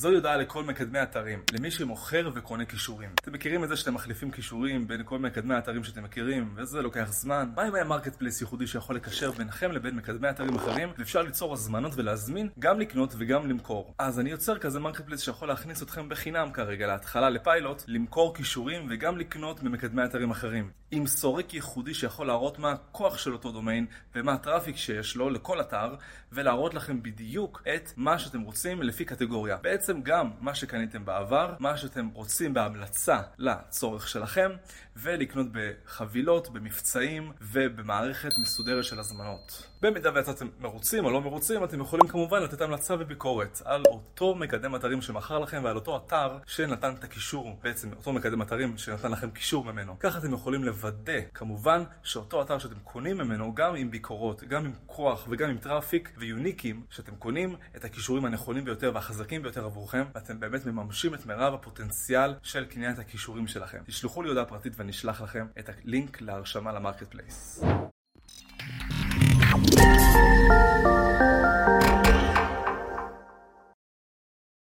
זוהי הודעה לכל מקדמי אתרים, למי שמוכר וקונה קישורים. אתם מכירים את זה שאתם מחליפים קישורים בין כל מקדמי האתרים שאתם מכירים, וזה לוקח זמן. מה אם היה marketplace ייחודי שיכול לקשר ביניכם לבין מקדמי אתרים אחרים, ואפשר ליצור הזמנות ולהזמין, גם לקנות וגם למכור. אז אני יוצר כזה marketplace שיכול להכניס אתכם בחינם כרגע להתחלה לפיילוט, למכור קישורים וגם לקנות ממקדמי אתרים אחרים. עם סורק ייחודי שיכול להראות מה הכוח של אותו דומיין ומה ה traffic שיש לו לכל אתר, ולהראות לכם בדיוק את מה שאתם רוצים לפי קטגוריה. בעצם גם מה שקניתם בעבר, מה שאתם רוצים בהמלצה לצורך שלכם, ולקנות בחבילות, במבצעים ובמערכת מסודרת של הזמנות. במידה ויצאתם מרוצים או לא מרוצים, אתם יכולים כמובן לתת המלצה וביקורת על אותו מקדם אתרים שמכר לכם ועל אותו אתר שנתן את הקישור, בעצם אותו מקדם אתרים שנתן לכם קישור ממנו. ככה אתם יכולים לוודא, כמובן, שאותו אתר שאתם קונים ממנו, גם עם ביקורות, גם עם כוח וגם עם traffic ויוניקים, שאתם קונים את הקישורים הנכונים ביותר והחזקים ביותר עבורכם, ואתם באמת מממשים את מירב הפוטנציאל של קניית הקישורים שלכם. תשלחו לי הודעה פרטית ואני אשלח לכם את הלינק להרשמה למרקט פלייס.